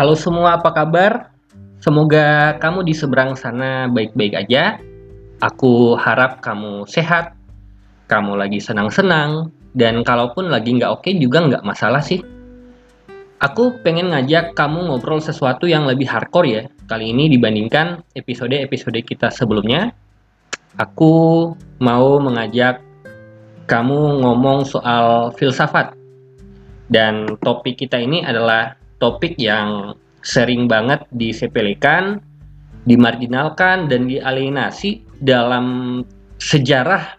Halo semua, apa kabar? Semoga kamu di seberang sana baik-baik aja. Aku harap kamu sehat, kamu lagi senang-senang, dan kalaupun lagi nggak oke juga nggak masalah sih. Aku pengen ngajak kamu ngobrol sesuatu yang lebih hardcore ya kali ini dibandingkan episode-episode kita sebelumnya. Aku mau mengajak kamu ngomong soal filsafat. Dan topik kita ini adalah topik yang sering banget disepelekan, dimarginalkan, dan dialienasi dalam sejarah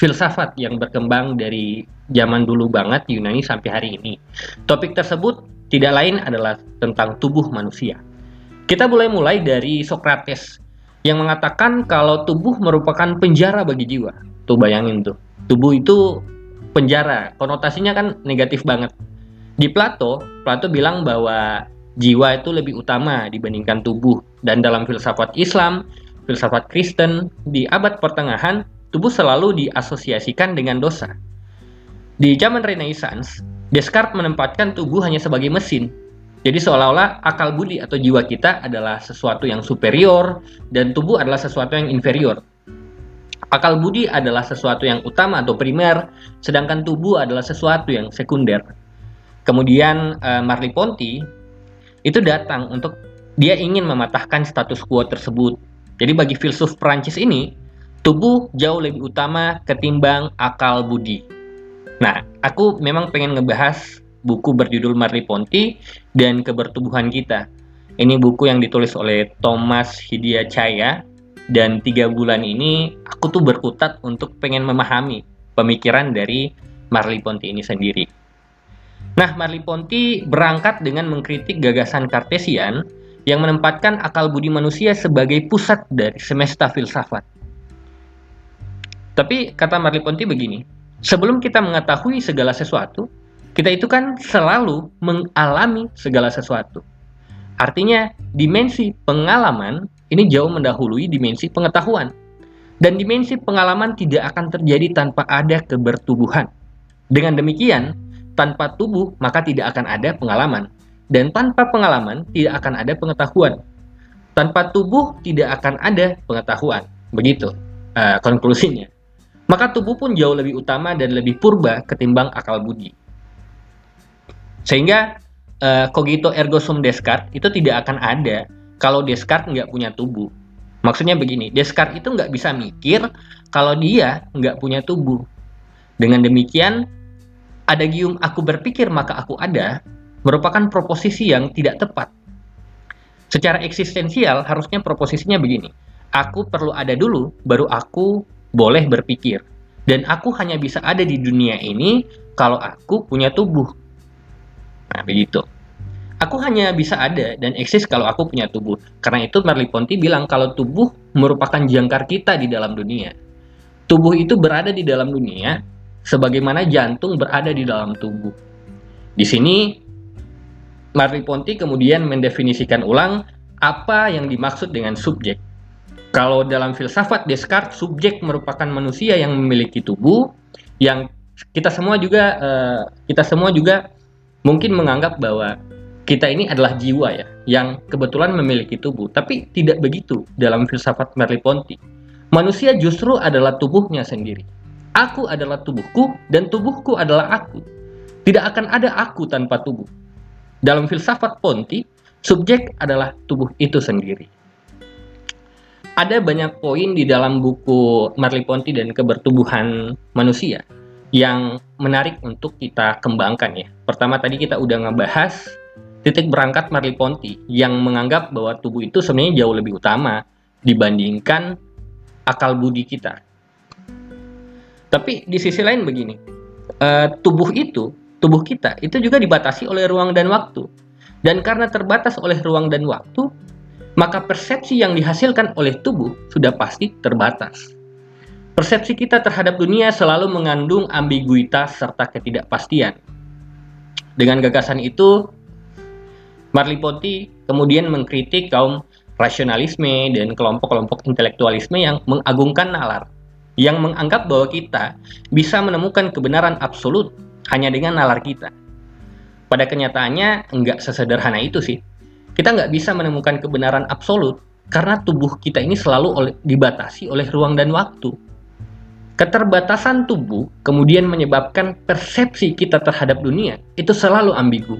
filsafat yang berkembang dari zaman dulu banget Yunani sampai hari ini. Topik tersebut tidak lain adalah tentang tubuh manusia. Kita boleh mulai dari Socrates yang mengatakan kalau tubuh merupakan penjara bagi jiwa. Tuh bayangin tuh. Tubuh itu penjara, konotasinya kan negatif banget. Di Plato, Plato bilang bahwa jiwa itu lebih utama dibandingkan tubuh. Dan dalam filsafat Islam, filsafat Kristen, di abad pertengahan, tubuh selalu diasosiasikan dengan dosa. Di zaman Renaissance, Descartes menempatkan tubuh hanya sebagai mesin. Jadi seolah-olah akal budi atau jiwa kita adalah sesuatu yang superior dan tubuh adalah sesuatu yang inferior. Akal budi adalah sesuatu yang utama atau primer, sedangkan tubuh adalah sesuatu yang sekunder. Kemudian uh, Marley Ponti itu datang untuk dia ingin mematahkan status quo tersebut. Jadi bagi filsuf Prancis ini, tubuh jauh lebih utama ketimbang akal budi. Nah, aku memang pengen ngebahas buku berjudul Marley Ponti dan kebertubuhan kita. Ini buku yang ditulis oleh Thomas Hidia Chaya dan tiga bulan ini aku tuh berkutat untuk pengen memahami pemikiran dari Marley Ponti ini sendiri. Nah, Marley Ponti berangkat dengan mengkritik gagasan Kartesian yang menempatkan akal budi manusia sebagai pusat dari semesta filsafat. Tapi kata Marley Ponti begini, sebelum kita mengetahui segala sesuatu, kita itu kan selalu mengalami segala sesuatu. Artinya, dimensi pengalaman ini jauh mendahului dimensi pengetahuan. Dan dimensi pengalaman tidak akan terjadi tanpa ada kebertubuhan. Dengan demikian, tanpa tubuh maka tidak akan ada pengalaman. Dan tanpa pengalaman tidak akan ada pengetahuan. Tanpa tubuh tidak akan ada pengetahuan. Begitu uh, konklusinya. Maka tubuh pun jauh lebih utama dan lebih purba ketimbang akal budi. Sehingga uh, cogito ergo sum Descartes itu tidak akan ada kalau Descartes nggak punya tubuh. Maksudnya begini, Descartes itu nggak bisa mikir kalau dia nggak punya tubuh. Dengan demikian, ada gium aku berpikir maka aku ada merupakan proposisi yang tidak tepat. Secara eksistensial harusnya proposisinya begini. Aku perlu ada dulu baru aku boleh berpikir. Dan aku hanya bisa ada di dunia ini kalau aku punya tubuh. Nah, begitu. Aku hanya bisa ada dan eksis kalau aku punya tubuh. Karena itu Merleau Ponty bilang kalau tubuh merupakan jangkar kita di dalam dunia. Tubuh itu berada di dalam dunia sebagaimana jantung berada di dalam tubuh. Di sini Marley Ponti kemudian mendefinisikan ulang apa yang dimaksud dengan subjek. Kalau dalam filsafat Descartes, subjek merupakan manusia yang memiliki tubuh yang kita semua juga uh, kita semua juga mungkin menganggap bahwa kita ini adalah jiwa ya yang kebetulan memiliki tubuh, tapi tidak begitu dalam filsafat Merleau Ponty. Manusia justru adalah tubuhnya sendiri. Aku adalah tubuhku dan tubuhku adalah aku. Tidak akan ada aku tanpa tubuh. Dalam filsafat Ponti, subjek adalah tubuh itu sendiri. Ada banyak poin di dalam buku Marley Ponti dan kebertubuhan manusia yang menarik untuk kita kembangkan ya. Pertama tadi kita udah ngebahas titik berangkat Marley Ponti yang menganggap bahwa tubuh itu sebenarnya jauh lebih utama dibandingkan akal budi kita tapi di sisi lain begini, uh, tubuh itu, tubuh kita itu juga dibatasi oleh ruang dan waktu. Dan karena terbatas oleh ruang dan waktu, maka persepsi yang dihasilkan oleh tubuh sudah pasti terbatas. Persepsi kita terhadap dunia selalu mengandung ambiguitas serta ketidakpastian. Dengan gagasan itu, Marley Ponti kemudian mengkritik kaum rasionalisme dan kelompok-kelompok intelektualisme yang mengagungkan nalar yang menganggap bahwa kita bisa menemukan kebenaran absolut hanya dengan nalar kita. Pada kenyataannya, enggak sesederhana itu sih. kita nggak bisa menemukan kebenaran absolut karena tubuh kita ini selalu oleh, dibatasi oleh ruang dan waktu. Keterbatasan tubuh kemudian menyebabkan persepsi kita terhadap dunia itu selalu ambigu.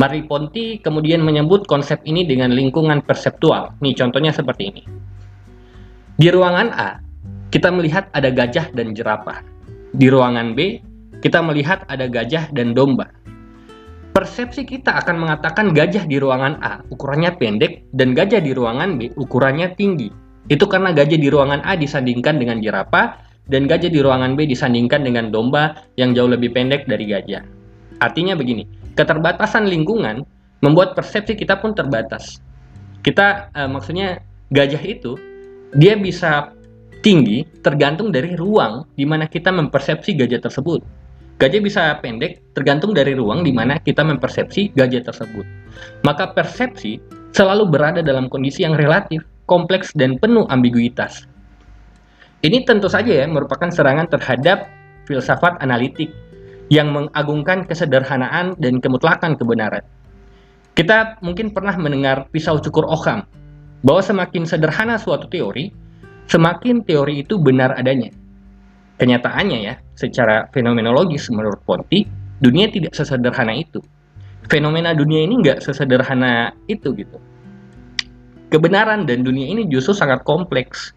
Marie Ponti kemudian menyebut konsep ini dengan lingkungan perseptual. Nih contohnya seperti ini. Di ruangan A, kita melihat ada gajah dan jerapah. Di ruangan B, kita melihat ada gajah dan domba. Persepsi kita akan mengatakan gajah di ruangan A ukurannya pendek dan gajah di ruangan B ukurannya tinggi. Itu karena gajah di ruangan A disandingkan dengan jerapah dan gajah di ruangan B disandingkan dengan domba yang jauh lebih pendek dari gajah. Artinya begini, keterbatasan lingkungan membuat persepsi kita pun terbatas. Kita uh, maksudnya gajah itu dia bisa tinggi tergantung dari ruang di mana kita mempersepsi gajah tersebut. Gajah bisa pendek tergantung dari ruang di mana kita mempersepsi gajah tersebut. Maka persepsi selalu berada dalam kondisi yang relatif, kompleks, dan penuh ambiguitas. Ini tentu saja ya merupakan serangan terhadap filsafat analitik yang mengagungkan kesederhanaan dan kemutlakan kebenaran. Kita mungkin pernah mendengar pisau cukur Occam, bahwa semakin sederhana suatu teori, semakin teori itu benar adanya. Kenyataannya ya, secara fenomenologis menurut Ponti, dunia tidak sesederhana itu. Fenomena dunia ini nggak sesederhana itu gitu. Kebenaran dan dunia ini justru sangat kompleks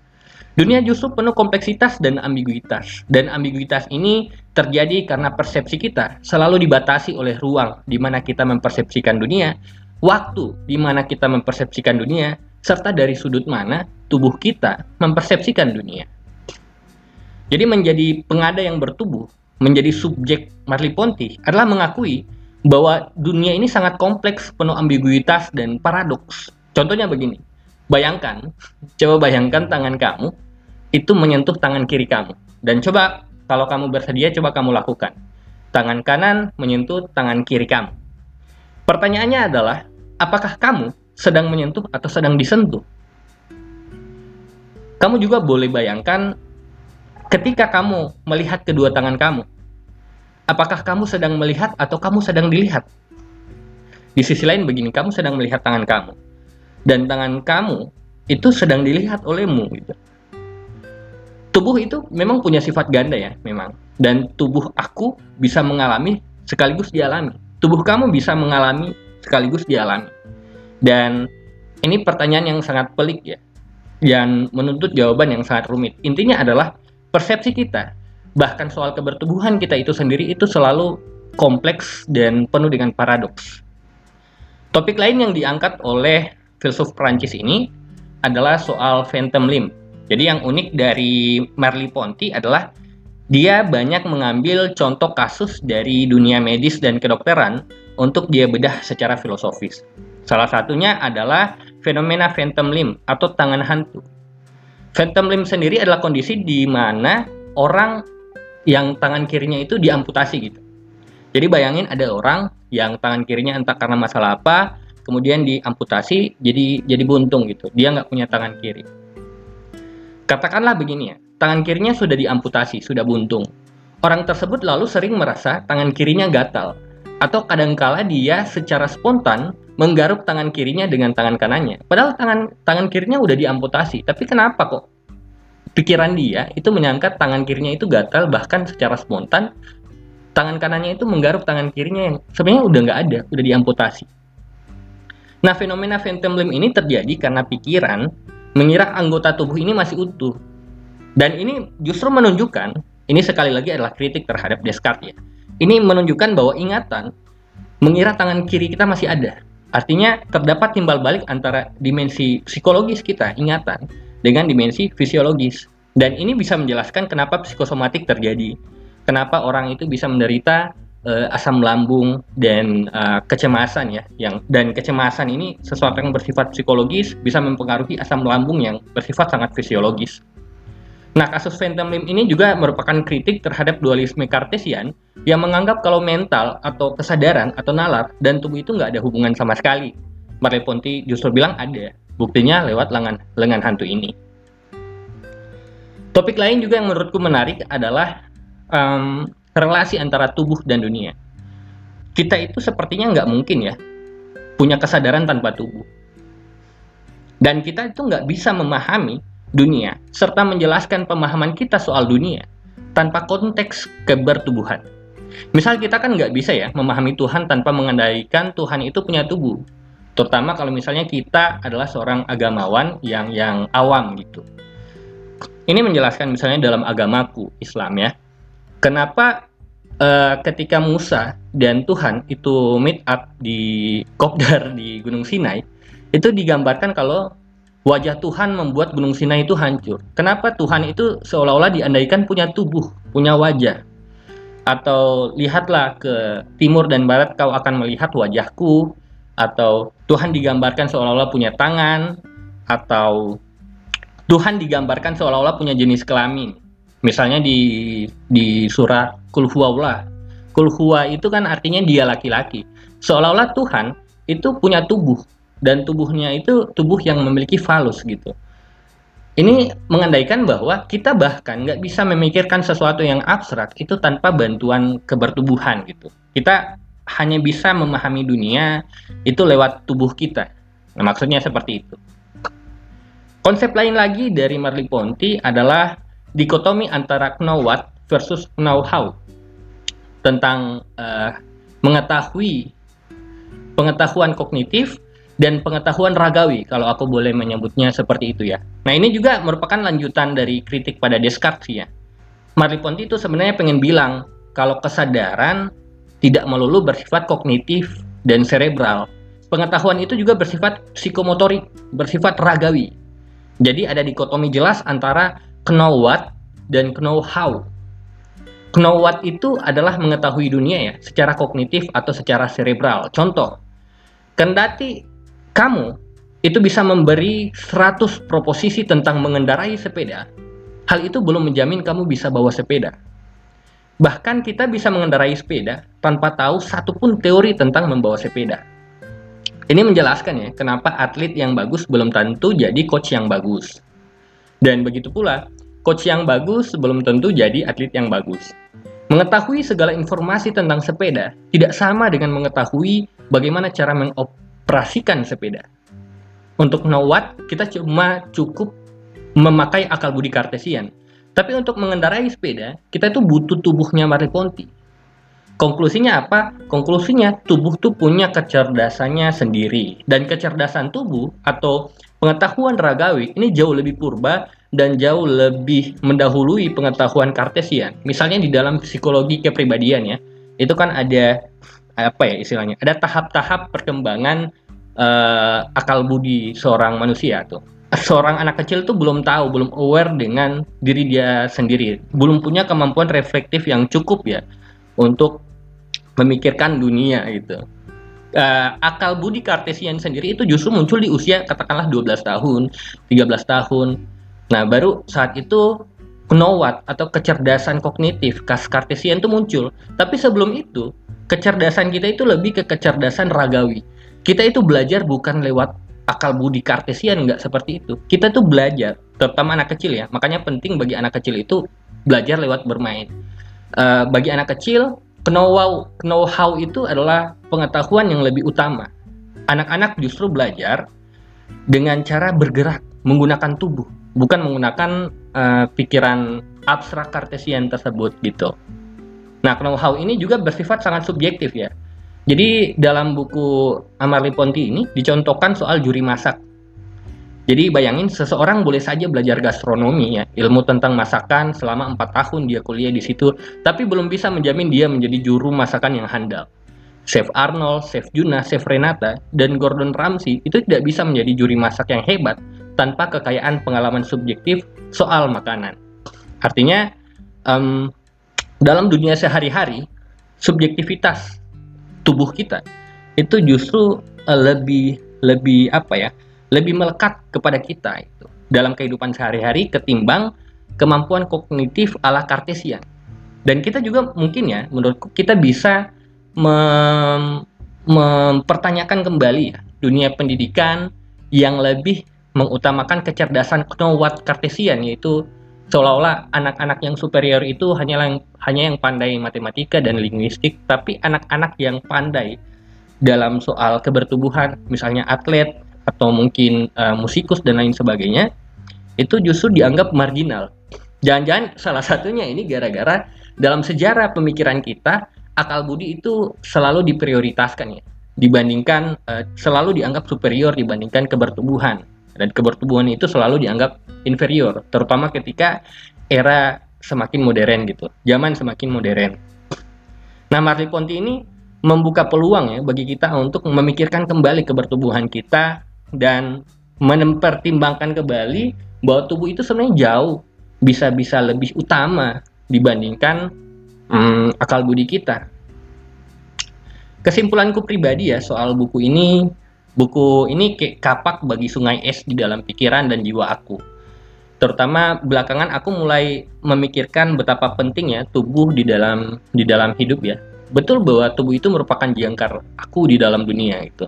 Dunia justru penuh kompleksitas dan ambiguitas. Dan ambiguitas ini terjadi karena persepsi kita selalu dibatasi oleh ruang di mana kita mempersepsikan dunia, waktu di mana kita mempersepsikan dunia, serta dari sudut mana tubuh kita mempersepsikan dunia. Jadi menjadi pengada yang bertubuh, menjadi subjek Marley Ponti adalah mengakui bahwa dunia ini sangat kompleks, penuh ambiguitas dan paradoks. Contohnya begini, bayangkan, coba bayangkan tangan kamu itu menyentuh tangan kiri kamu. Dan coba kalau kamu bersedia coba kamu lakukan. Tangan kanan menyentuh tangan kiri kamu. Pertanyaannya adalah, apakah kamu sedang menyentuh atau sedang disentuh? Kamu juga boleh bayangkan ketika kamu melihat kedua tangan kamu, apakah kamu sedang melihat atau kamu sedang dilihat? Di sisi lain begini, kamu sedang melihat tangan kamu dan tangan kamu itu sedang dilihat olehmu gitu tubuh itu memang punya sifat ganda ya, memang. Dan tubuh aku bisa mengalami sekaligus dialami. Tubuh kamu bisa mengalami sekaligus dialami. Dan ini pertanyaan yang sangat pelik ya, yang menuntut jawaban yang sangat rumit. Intinya adalah persepsi kita, bahkan soal kebertubuhan kita itu sendiri itu selalu kompleks dan penuh dengan paradoks. Topik lain yang diangkat oleh filsuf Prancis ini adalah soal phantom limb jadi yang unik dari Merli Ponti adalah dia banyak mengambil contoh kasus dari dunia medis dan kedokteran untuk dia bedah secara filosofis. Salah satunya adalah fenomena phantom limb atau tangan hantu. Phantom limb sendiri adalah kondisi di mana orang yang tangan kirinya itu diamputasi gitu. Jadi bayangin ada orang yang tangan kirinya entah karena masalah apa, kemudian diamputasi jadi jadi buntung gitu. Dia nggak punya tangan kiri. Katakanlah begini ya, tangan kirinya sudah diamputasi, sudah buntung. Orang tersebut lalu sering merasa tangan kirinya gatal, atau kadangkala dia secara spontan menggaruk tangan kirinya dengan tangan kanannya. Padahal tangan tangan kirinya udah diamputasi, tapi kenapa kok pikiran dia itu menyangka tangan kirinya itu gatal bahkan secara spontan tangan kanannya itu menggaruk tangan kirinya yang sebenarnya udah nggak ada, udah diamputasi. Nah, fenomena phantom limb ini terjadi karena pikiran mengira anggota tubuh ini masih utuh. Dan ini justru menunjukkan, ini sekali lagi adalah kritik terhadap Descartes ya. Ini menunjukkan bahwa ingatan mengira tangan kiri kita masih ada. Artinya terdapat timbal balik antara dimensi psikologis kita, ingatan, dengan dimensi fisiologis. Dan ini bisa menjelaskan kenapa psikosomatik terjadi. Kenapa orang itu bisa menderita uh, asam lambung dan uh, kecemasan ya yang dan kecemasan ini sesuatu yang bersifat psikologis bisa mempengaruhi asam lambung yang bersifat sangat fisiologis. Nah, kasus Phantom Limb ini juga merupakan kritik terhadap dualisme Cartesian yang menganggap kalau mental atau kesadaran atau nalar dan tubuh itu nggak ada hubungan sama sekali. Merleau Ponty justru bilang ada, buktinya lewat lengan, lengan hantu ini. Topik lain juga yang menurutku menarik adalah um, relasi antara tubuh dan dunia. Kita itu sepertinya nggak mungkin ya punya kesadaran tanpa tubuh. Dan kita itu nggak bisa memahami dunia serta menjelaskan pemahaman kita soal dunia tanpa konteks kebertubuhan. Misal kita kan nggak bisa ya memahami Tuhan tanpa mengendalikan Tuhan itu punya tubuh. Terutama kalau misalnya kita adalah seorang agamawan yang yang awam gitu. Ini menjelaskan misalnya dalam agamaku Islam ya. Kenapa uh, ketika Musa dan Tuhan itu meet up di Kopdar di Gunung Sinai, itu digambarkan kalau wajah Tuhan membuat Gunung Sinai itu hancur. Kenapa Tuhan itu seolah-olah diandaikan punya tubuh, punya wajah? Atau lihatlah ke timur dan barat kau akan melihat wajahku, atau Tuhan digambarkan seolah-olah punya tangan atau Tuhan digambarkan seolah-olah punya jenis kelamin. Misalnya di di surat Kulhuwallah. Kulhuwa itu kan artinya dia laki-laki. Seolah-olah Tuhan itu punya tubuh dan tubuhnya itu tubuh yang memiliki falus gitu. Ini mengandaikan bahwa kita bahkan nggak bisa memikirkan sesuatu yang abstrak itu tanpa bantuan kebertubuhan gitu. Kita hanya bisa memahami dunia itu lewat tubuh kita. Nah, maksudnya seperti itu. Konsep lain lagi dari Marley Ponti adalah dikotomi antara know what versus know how tentang uh, mengetahui pengetahuan kognitif dan pengetahuan ragawi kalau aku boleh menyebutnya seperti itu ya. Nah ini juga merupakan lanjutan dari kritik pada Descartes ya. Marley Ponti itu sebenarnya pengen bilang kalau kesadaran tidak melulu bersifat kognitif dan cerebral. Pengetahuan itu juga bersifat psikomotorik, bersifat ragawi. Jadi ada dikotomi jelas antara know what dan know how. Know what itu adalah mengetahui dunia ya, secara kognitif atau secara cerebral. Contoh, kendati kamu itu bisa memberi 100 proposisi tentang mengendarai sepeda, hal itu belum menjamin kamu bisa bawa sepeda. Bahkan kita bisa mengendarai sepeda tanpa tahu satupun teori tentang membawa sepeda. Ini menjelaskan ya, kenapa atlet yang bagus belum tentu jadi coach yang bagus. Dan begitu pula, coach yang bagus belum tentu jadi atlet yang bagus. Mengetahui segala informasi tentang sepeda tidak sama dengan mengetahui bagaimana cara mengoperasikan sepeda. Untuk know what, kita cuma cukup memakai akal budi kartesian, tapi untuk mengendarai sepeda, kita itu butuh tubuhnya Marie Ponti. Konklusinya apa? Konklusinya tubuh tuh punya kecerdasannya sendiri. Dan kecerdasan tubuh atau pengetahuan ragawi ini jauh lebih purba dan jauh lebih mendahului pengetahuan kartesian. Misalnya di dalam psikologi kepribadian ya, itu kan ada apa ya istilahnya? Ada tahap-tahap perkembangan uh, akal budi seorang manusia tuh seorang anak kecil tuh belum tahu, belum aware dengan diri dia sendiri, belum punya kemampuan reflektif yang cukup ya untuk memikirkan dunia gitu. Uh, akal budi kartesian sendiri itu justru muncul di usia katakanlah 12 tahun, 13 tahun. Nah, baru saat itu knowat atau kecerdasan kognitif kas kartesian itu muncul. Tapi sebelum itu, kecerdasan kita itu lebih ke kecerdasan ragawi. Kita itu belajar bukan lewat akal budi kartesian nggak seperti itu. Kita tuh belajar, terutama anak kecil ya. Makanya penting bagi anak kecil itu belajar lewat bermain. Uh, bagi anak kecil, know-how, know-how itu adalah pengetahuan yang lebih utama. Anak-anak justru belajar dengan cara bergerak, menggunakan tubuh, bukan menggunakan uh, pikiran abstrak kartesian tersebut gitu. Nah, know-how ini juga bersifat sangat subjektif ya jadi dalam buku Amarli Ponti ini dicontohkan soal juri masak. Jadi bayangin seseorang boleh saja belajar gastronomi ya, ilmu tentang masakan selama 4 tahun dia kuliah di situ, tapi belum bisa menjamin dia menjadi juru masakan yang handal. Chef Arnold, Chef Juna, Chef Renata, dan Gordon Ramsay itu tidak bisa menjadi juri masak yang hebat tanpa kekayaan pengalaman subjektif soal makanan. Artinya, um, dalam dunia sehari-hari, subjektivitas tubuh kita itu justru uh, lebih lebih apa ya lebih melekat kepada kita itu dalam kehidupan sehari-hari ketimbang kemampuan kognitif ala kartesian dan kita juga mungkin ya menurutku kita bisa mem mempertanyakan kembali ya dunia pendidikan yang lebih mengutamakan kecerdasan knowat kartesian yaitu seolah-olah anak-anak yang superior itu hanya yang hanya yang pandai matematika dan linguistik, tapi anak-anak yang pandai dalam soal kebertubuhan, misalnya atlet atau mungkin uh, musikus dan lain sebagainya, itu justru dianggap marginal. Jangan-jangan salah satunya ini gara-gara dalam sejarah pemikiran kita akal budi itu selalu diprioritaskan ya dibandingkan uh, selalu dianggap superior dibandingkan kebertubuhan dan kebertubuhan itu selalu dianggap inferior terutama ketika era semakin modern gitu zaman semakin modern nah Marley Ponti ini membuka peluang ya bagi kita untuk memikirkan kembali kebertubuhan kita dan mempertimbangkan kembali bahwa tubuh itu sebenarnya jauh bisa-bisa lebih utama dibandingkan hmm, akal budi kita. Kesimpulanku pribadi ya soal buku ini, buku ini kayak kapak bagi sungai es di dalam pikiran dan jiwa aku. Terutama belakangan aku mulai memikirkan betapa pentingnya tubuh di dalam di dalam hidup ya. Betul bahwa tubuh itu merupakan jangkar aku di dalam dunia itu.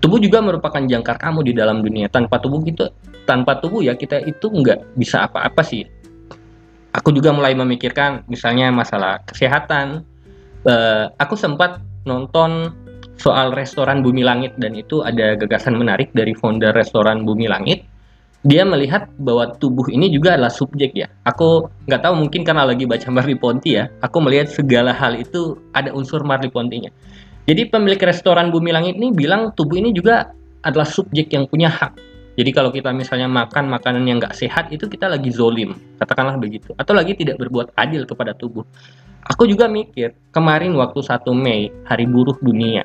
Tubuh juga merupakan jangkar kamu di dalam dunia. Tanpa tubuh itu, tanpa tubuh ya kita itu nggak bisa apa-apa sih aku juga mulai memikirkan misalnya masalah kesehatan. Uh, aku sempat nonton soal restoran Bumi Langit dan itu ada gagasan menarik dari founder restoran Bumi Langit. Dia melihat bahwa tubuh ini juga adalah subjek ya. Aku nggak tahu mungkin karena lagi baca Marley Ponti ya. Aku melihat segala hal itu ada unsur Marley Pontinya. Jadi pemilik restoran Bumi Langit ini bilang tubuh ini juga adalah subjek yang punya hak jadi kalau kita misalnya makan makanan yang nggak sehat itu kita lagi zolim, katakanlah begitu. Atau lagi tidak berbuat adil kepada tubuh. Aku juga mikir, kemarin waktu 1 Mei, Hari Buruh Dunia.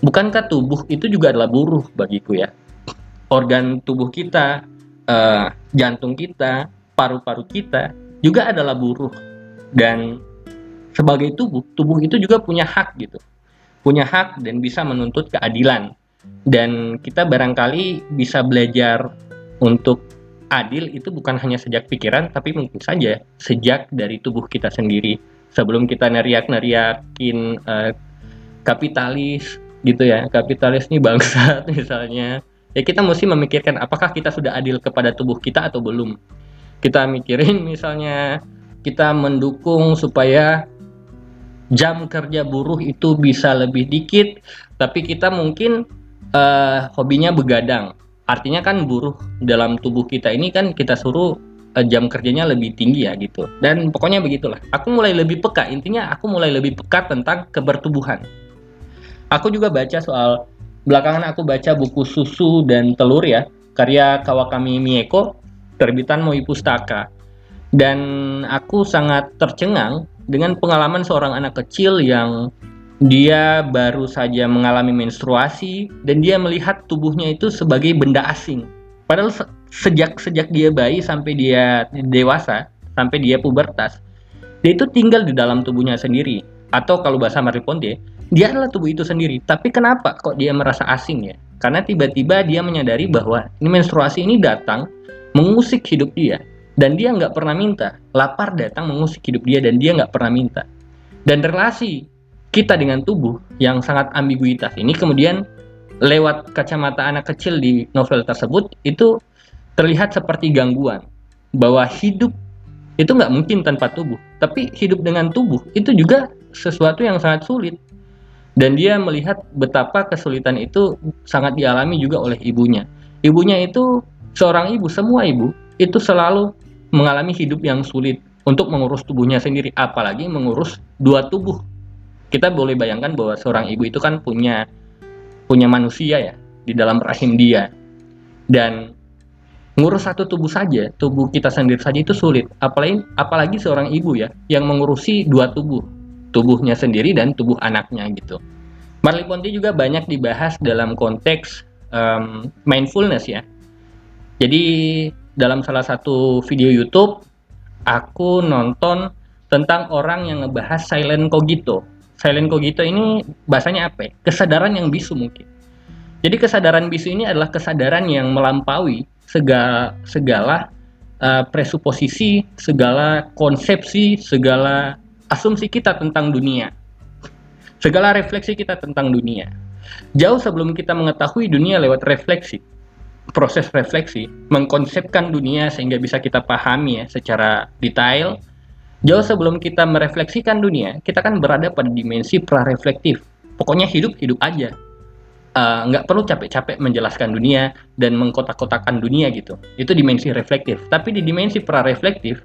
Bukankah tubuh itu juga adalah buruh bagiku ya? Organ tubuh kita, uh, jantung kita, paru-paru kita juga adalah buruh. Dan sebagai tubuh, tubuh itu juga punya hak gitu. Punya hak dan bisa menuntut keadilan dan kita barangkali bisa belajar untuk adil itu bukan hanya sejak pikiran tapi mungkin saja sejak dari tubuh kita sendiri sebelum kita neriak-neriakin uh, kapitalis gitu ya kapitalis ini bangsa misalnya ya kita mesti memikirkan apakah kita sudah adil kepada tubuh kita atau belum kita mikirin misalnya kita mendukung supaya jam kerja buruh itu bisa lebih dikit tapi kita mungkin uh, hobinya begadang. Artinya kan buruh dalam tubuh kita ini kan kita suruh uh, jam kerjanya lebih tinggi ya gitu. Dan pokoknya begitulah. Aku mulai lebih peka. Intinya aku mulai lebih peka tentang kebertubuhan. Aku juga baca soal belakangan aku baca buku Susu dan Telur ya, karya Kawakami Mieko, terbitan Moi Pustaka. Dan aku sangat tercengang dengan pengalaman seorang anak kecil yang dia baru saja mengalami menstruasi dan dia melihat tubuhnya itu sebagai benda asing. Padahal sejak sejak dia bayi sampai dia dewasa, sampai dia pubertas, dia itu tinggal di dalam tubuhnya sendiri. Atau kalau bahasa Mariponde, dia adalah tubuh itu sendiri. Tapi kenapa kok dia merasa asing ya? Karena tiba-tiba dia menyadari bahwa ini menstruasi ini datang mengusik hidup dia dan dia nggak pernah minta. Lapar datang mengusik hidup dia dan dia nggak pernah minta. Dan relasi kita dengan tubuh yang sangat ambiguitas ini kemudian lewat kacamata anak kecil di novel tersebut itu terlihat seperti gangguan bahwa hidup itu nggak mungkin tanpa tubuh tapi hidup dengan tubuh itu juga sesuatu yang sangat sulit dan dia melihat betapa kesulitan itu sangat dialami juga oleh ibunya. Ibunya itu seorang ibu semua ibu itu selalu mengalami hidup yang sulit untuk mengurus tubuhnya sendiri apalagi mengurus dua tubuh. Kita boleh bayangkan bahwa seorang ibu itu kan punya punya manusia ya di dalam rahim dia. Dan ngurus satu tubuh saja tubuh kita sendiri saja itu sulit. Apalagi apalagi seorang ibu ya yang mengurusi dua tubuh tubuhnya sendiri dan tubuh anaknya gitu Marley Ponti juga banyak dibahas dalam konteks um, mindfulness ya jadi dalam salah satu video YouTube aku nonton tentang orang yang ngebahas silent cogito silent cogito ini bahasanya apa ya? Kesadaran yang bisu mungkin. Jadi kesadaran bisu ini adalah kesadaran yang melampaui segala segala uh, presuposisi, segala konsepsi, segala asumsi kita tentang dunia. Segala refleksi kita tentang dunia. Jauh sebelum kita mengetahui dunia lewat refleksi, proses refleksi, mengkonsepkan dunia sehingga bisa kita pahami ya secara detail, Jauh sebelum kita merefleksikan dunia, kita kan berada pada dimensi prareflektif. pokoknya hidup hidup aja uh, nggak perlu capek-capek menjelaskan dunia dan mengkotak-kotakan dunia gitu itu dimensi reflektif tapi di dimensi pra-reflektif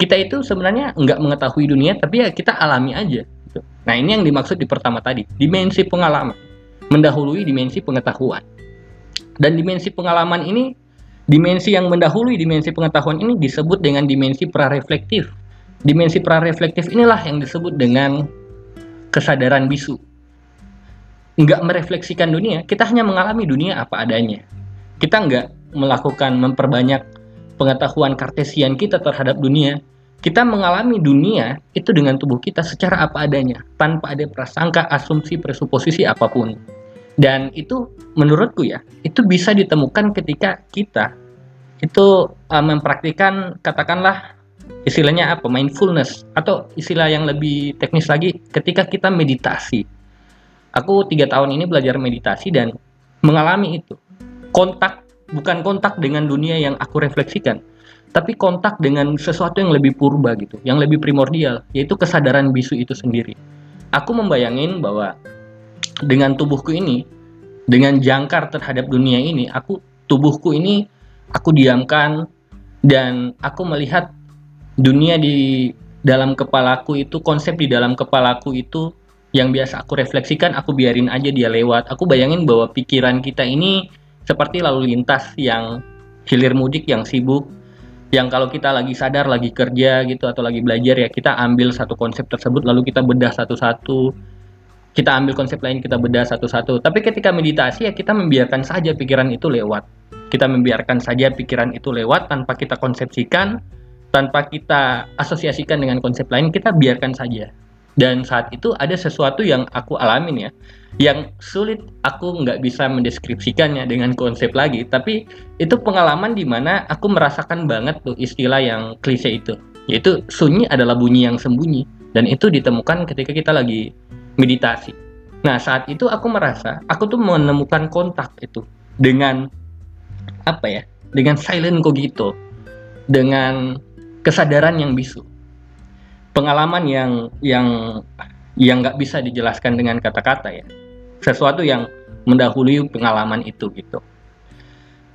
kita itu sebenarnya nggak mengetahui dunia tapi ya kita alami aja gitu. nah ini yang dimaksud di pertama tadi dimensi pengalaman mendahului dimensi pengetahuan dan dimensi pengalaman ini dimensi yang mendahului dimensi pengetahuan ini disebut dengan dimensi pra-reflektif dimensi pra-reflektif inilah yang disebut dengan kesadaran bisu nggak merefleksikan dunia, kita hanya mengalami dunia apa adanya. Kita nggak melakukan memperbanyak pengetahuan kartesian kita terhadap dunia. Kita mengalami dunia itu dengan tubuh kita secara apa adanya, tanpa ada prasangka, asumsi, presuposisi apa pun. Dan itu menurutku ya, itu bisa ditemukan ketika kita itu uh, mempraktikkan katakanlah istilahnya apa mindfulness atau istilah yang lebih teknis lagi ketika kita meditasi aku tiga tahun ini belajar meditasi dan mengalami itu kontak bukan kontak dengan dunia yang aku refleksikan tapi kontak dengan sesuatu yang lebih purba gitu yang lebih primordial yaitu kesadaran bisu itu sendiri. Aku membayangin bahwa dengan tubuhku ini dengan jangkar terhadap dunia ini aku tubuhku ini aku diamkan dan aku melihat dunia di dalam kepalaku itu konsep di dalam kepalaku itu yang biasa aku refleksikan aku biarin aja dia lewat. Aku bayangin bahwa pikiran kita ini seperti lalu lintas yang hilir mudik yang sibuk yang kalau kita lagi sadar lagi kerja gitu atau lagi belajar ya kita ambil satu konsep tersebut lalu kita bedah satu-satu. Kita ambil konsep lain kita bedah satu-satu. Tapi ketika meditasi ya kita membiarkan saja pikiran itu lewat. Kita membiarkan saja pikiran itu lewat tanpa kita konsepsikan tanpa kita asosiasikan dengan konsep lain kita biarkan saja dan saat itu ada sesuatu yang aku alamin ya yang sulit aku nggak bisa mendeskripsikannya dengan konsep lagi. Tapi itu pengalaman di mana aku merasakan banget tuh istilah yang klise itu yaitu sunyi adalah bunyi yang sembunyi dan itu ditemukan ketika kita lagi meditasi. Nah saat itu aku merasa aku tuh menemukan kontak itu dengan apa ya dengan silent cogito dengan kesadaran yang bisu pengalaman yang yang yang nggak bisa dijelaskan dengan kata-kata ya. Sesuatu yang mendahului pengalaman itu gitu.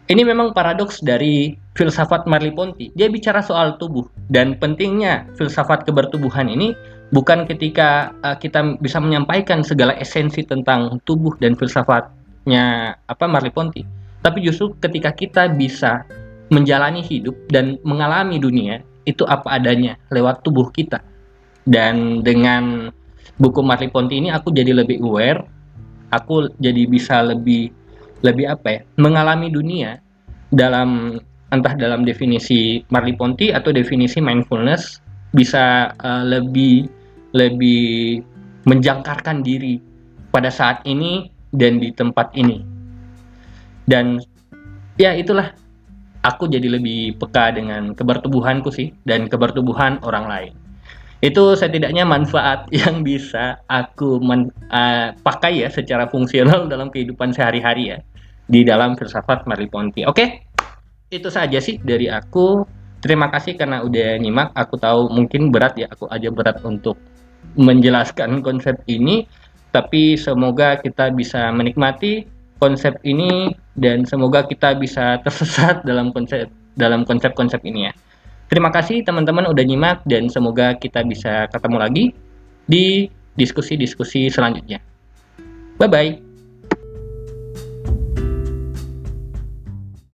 Ini memang paradoks dari filsafat Merleau-Ponty dia bicara soal tubuh dan pentingnya filsafat kebertubuhan ini bukan ketika uh, kita bisa menyampaikan segala esensi tentang tubuh dan filsafatnya apa Merleau-Ponty tapi justru ketika kita bisa menjalani hidup dan mengalami dunia itu apa adanya lewat tubuh kita. Dan dengan buku Marley Ponti ini aku jadi lebih aware, aku jadi bisa lebih lebih apa ya, mengalami dunia dalam entah dalam definisi Marley Ponti atau definisi mindfulness bisa uh, lebih lebih menjangkarkan diri pada saat ini dan di tempat ini. Dan ya itulah aku jadi lebih peka dengan kebertubuhanku sih dan kebertubuhan orang lain. Itu setidaknya manfaat yang bisa aku men, uh, pakai ya secara fungsional dalam kehidupan sehari-hari ya di dalam filsafat Merleau-Ponty. Oke, itu saja sih dari aku. Terima kasih karena udah nyimak. Aku tahu mungkin berat ya, aku aja berat untuk menjelaskan konsep ini, tapi semoga kita bisa menikmati konsep ini dan semoga kita bisa tersesat dalam konsep dalam konsep-konsep ini ya. Terima kasih teman-teman udah nyimak dan semoga kita bisa ketemu lagi di diskusi-diskusi selanjutnya. Bye bye.